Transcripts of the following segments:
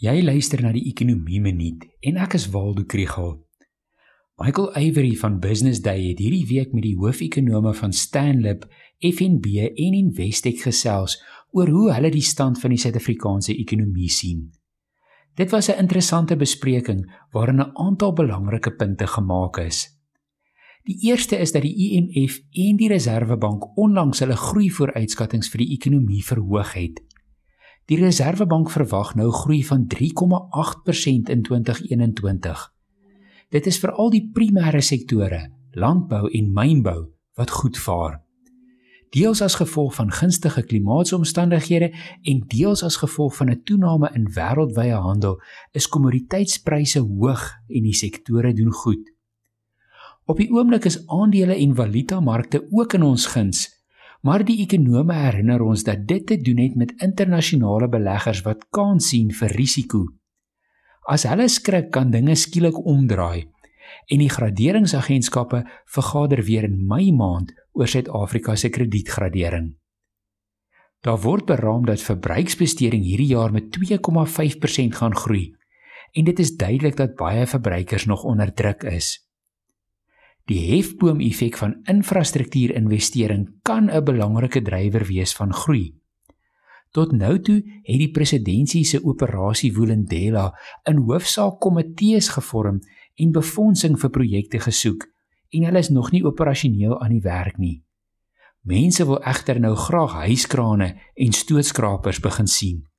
Jy luister na die Ekonomie Minuut en ek is Waldo Krugel. Michael Avery van Business Day het hierdie week met die hoofekonome van Stanlib, FNB en Investec gesels oor hoe hulle die stand van die Suid-Afrikaanse ekonomie sien. Dit was 'n interessante bespreking waarin 'n aantal belangrike punte gemaak is. Die eerste is dat die IMF en die Reserwebank onlangs hulle groeivooruitskattinge vir die ekonomie verhoog het. Die Reserwebank verwag nou groei van 3,8% in 2021. Dit is veral die primêre sektore, landbou en mynbou wat goed vaar. Deels as gevolg van gunstige klimaatsomstandighede en deels as gevolg van 'n toename in wêreldwye handel, is kommoditeitspryse hoog en die sektore doen goed. Op die oomblik is aandele en valutamarkte ook in ons guns Maar die ekonome herinner ons dat dit te doen het met internasionale beleggers wat kans sien vir risiko. As hulle skrik, kan dinge skielik omdraai en die graderingsagentskappe vergader weer in Mei maand oor Suid-Afrika se kredietgradering. Daar word beraam dat verbruiksbesteding hierdie jaar met 2,5% gaan groei en dit is duidelik dat baie verbruikers nog onder druk is. Die hefboom-effek van infrastruktuurinvestering kan 'n belangrike drywer wees van groei. Tot nou toe het die presidentsie se operasie Vulindela in hoofsaak komitees gevorm en befondsing vir projekte gesoek en hulle is nog nie operasioneel aan die werk nie. Mense wil egter nou graag huiskrane en stootskrapers begin sien.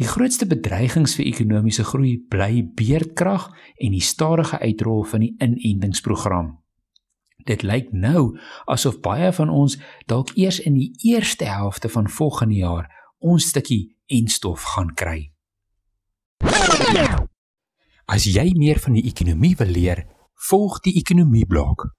Die grootste bedreigings vir ekonomiese groei bly beerdkrag en die stadige uitrol van die inentingsprogram. Dit lyk nou asof baie van ons dalk eers in die eerste helfte van volgende jaar ons stukkie enstof gaan kry. As jy meer van die ekonomie wil leer, volg die ekonomie blok.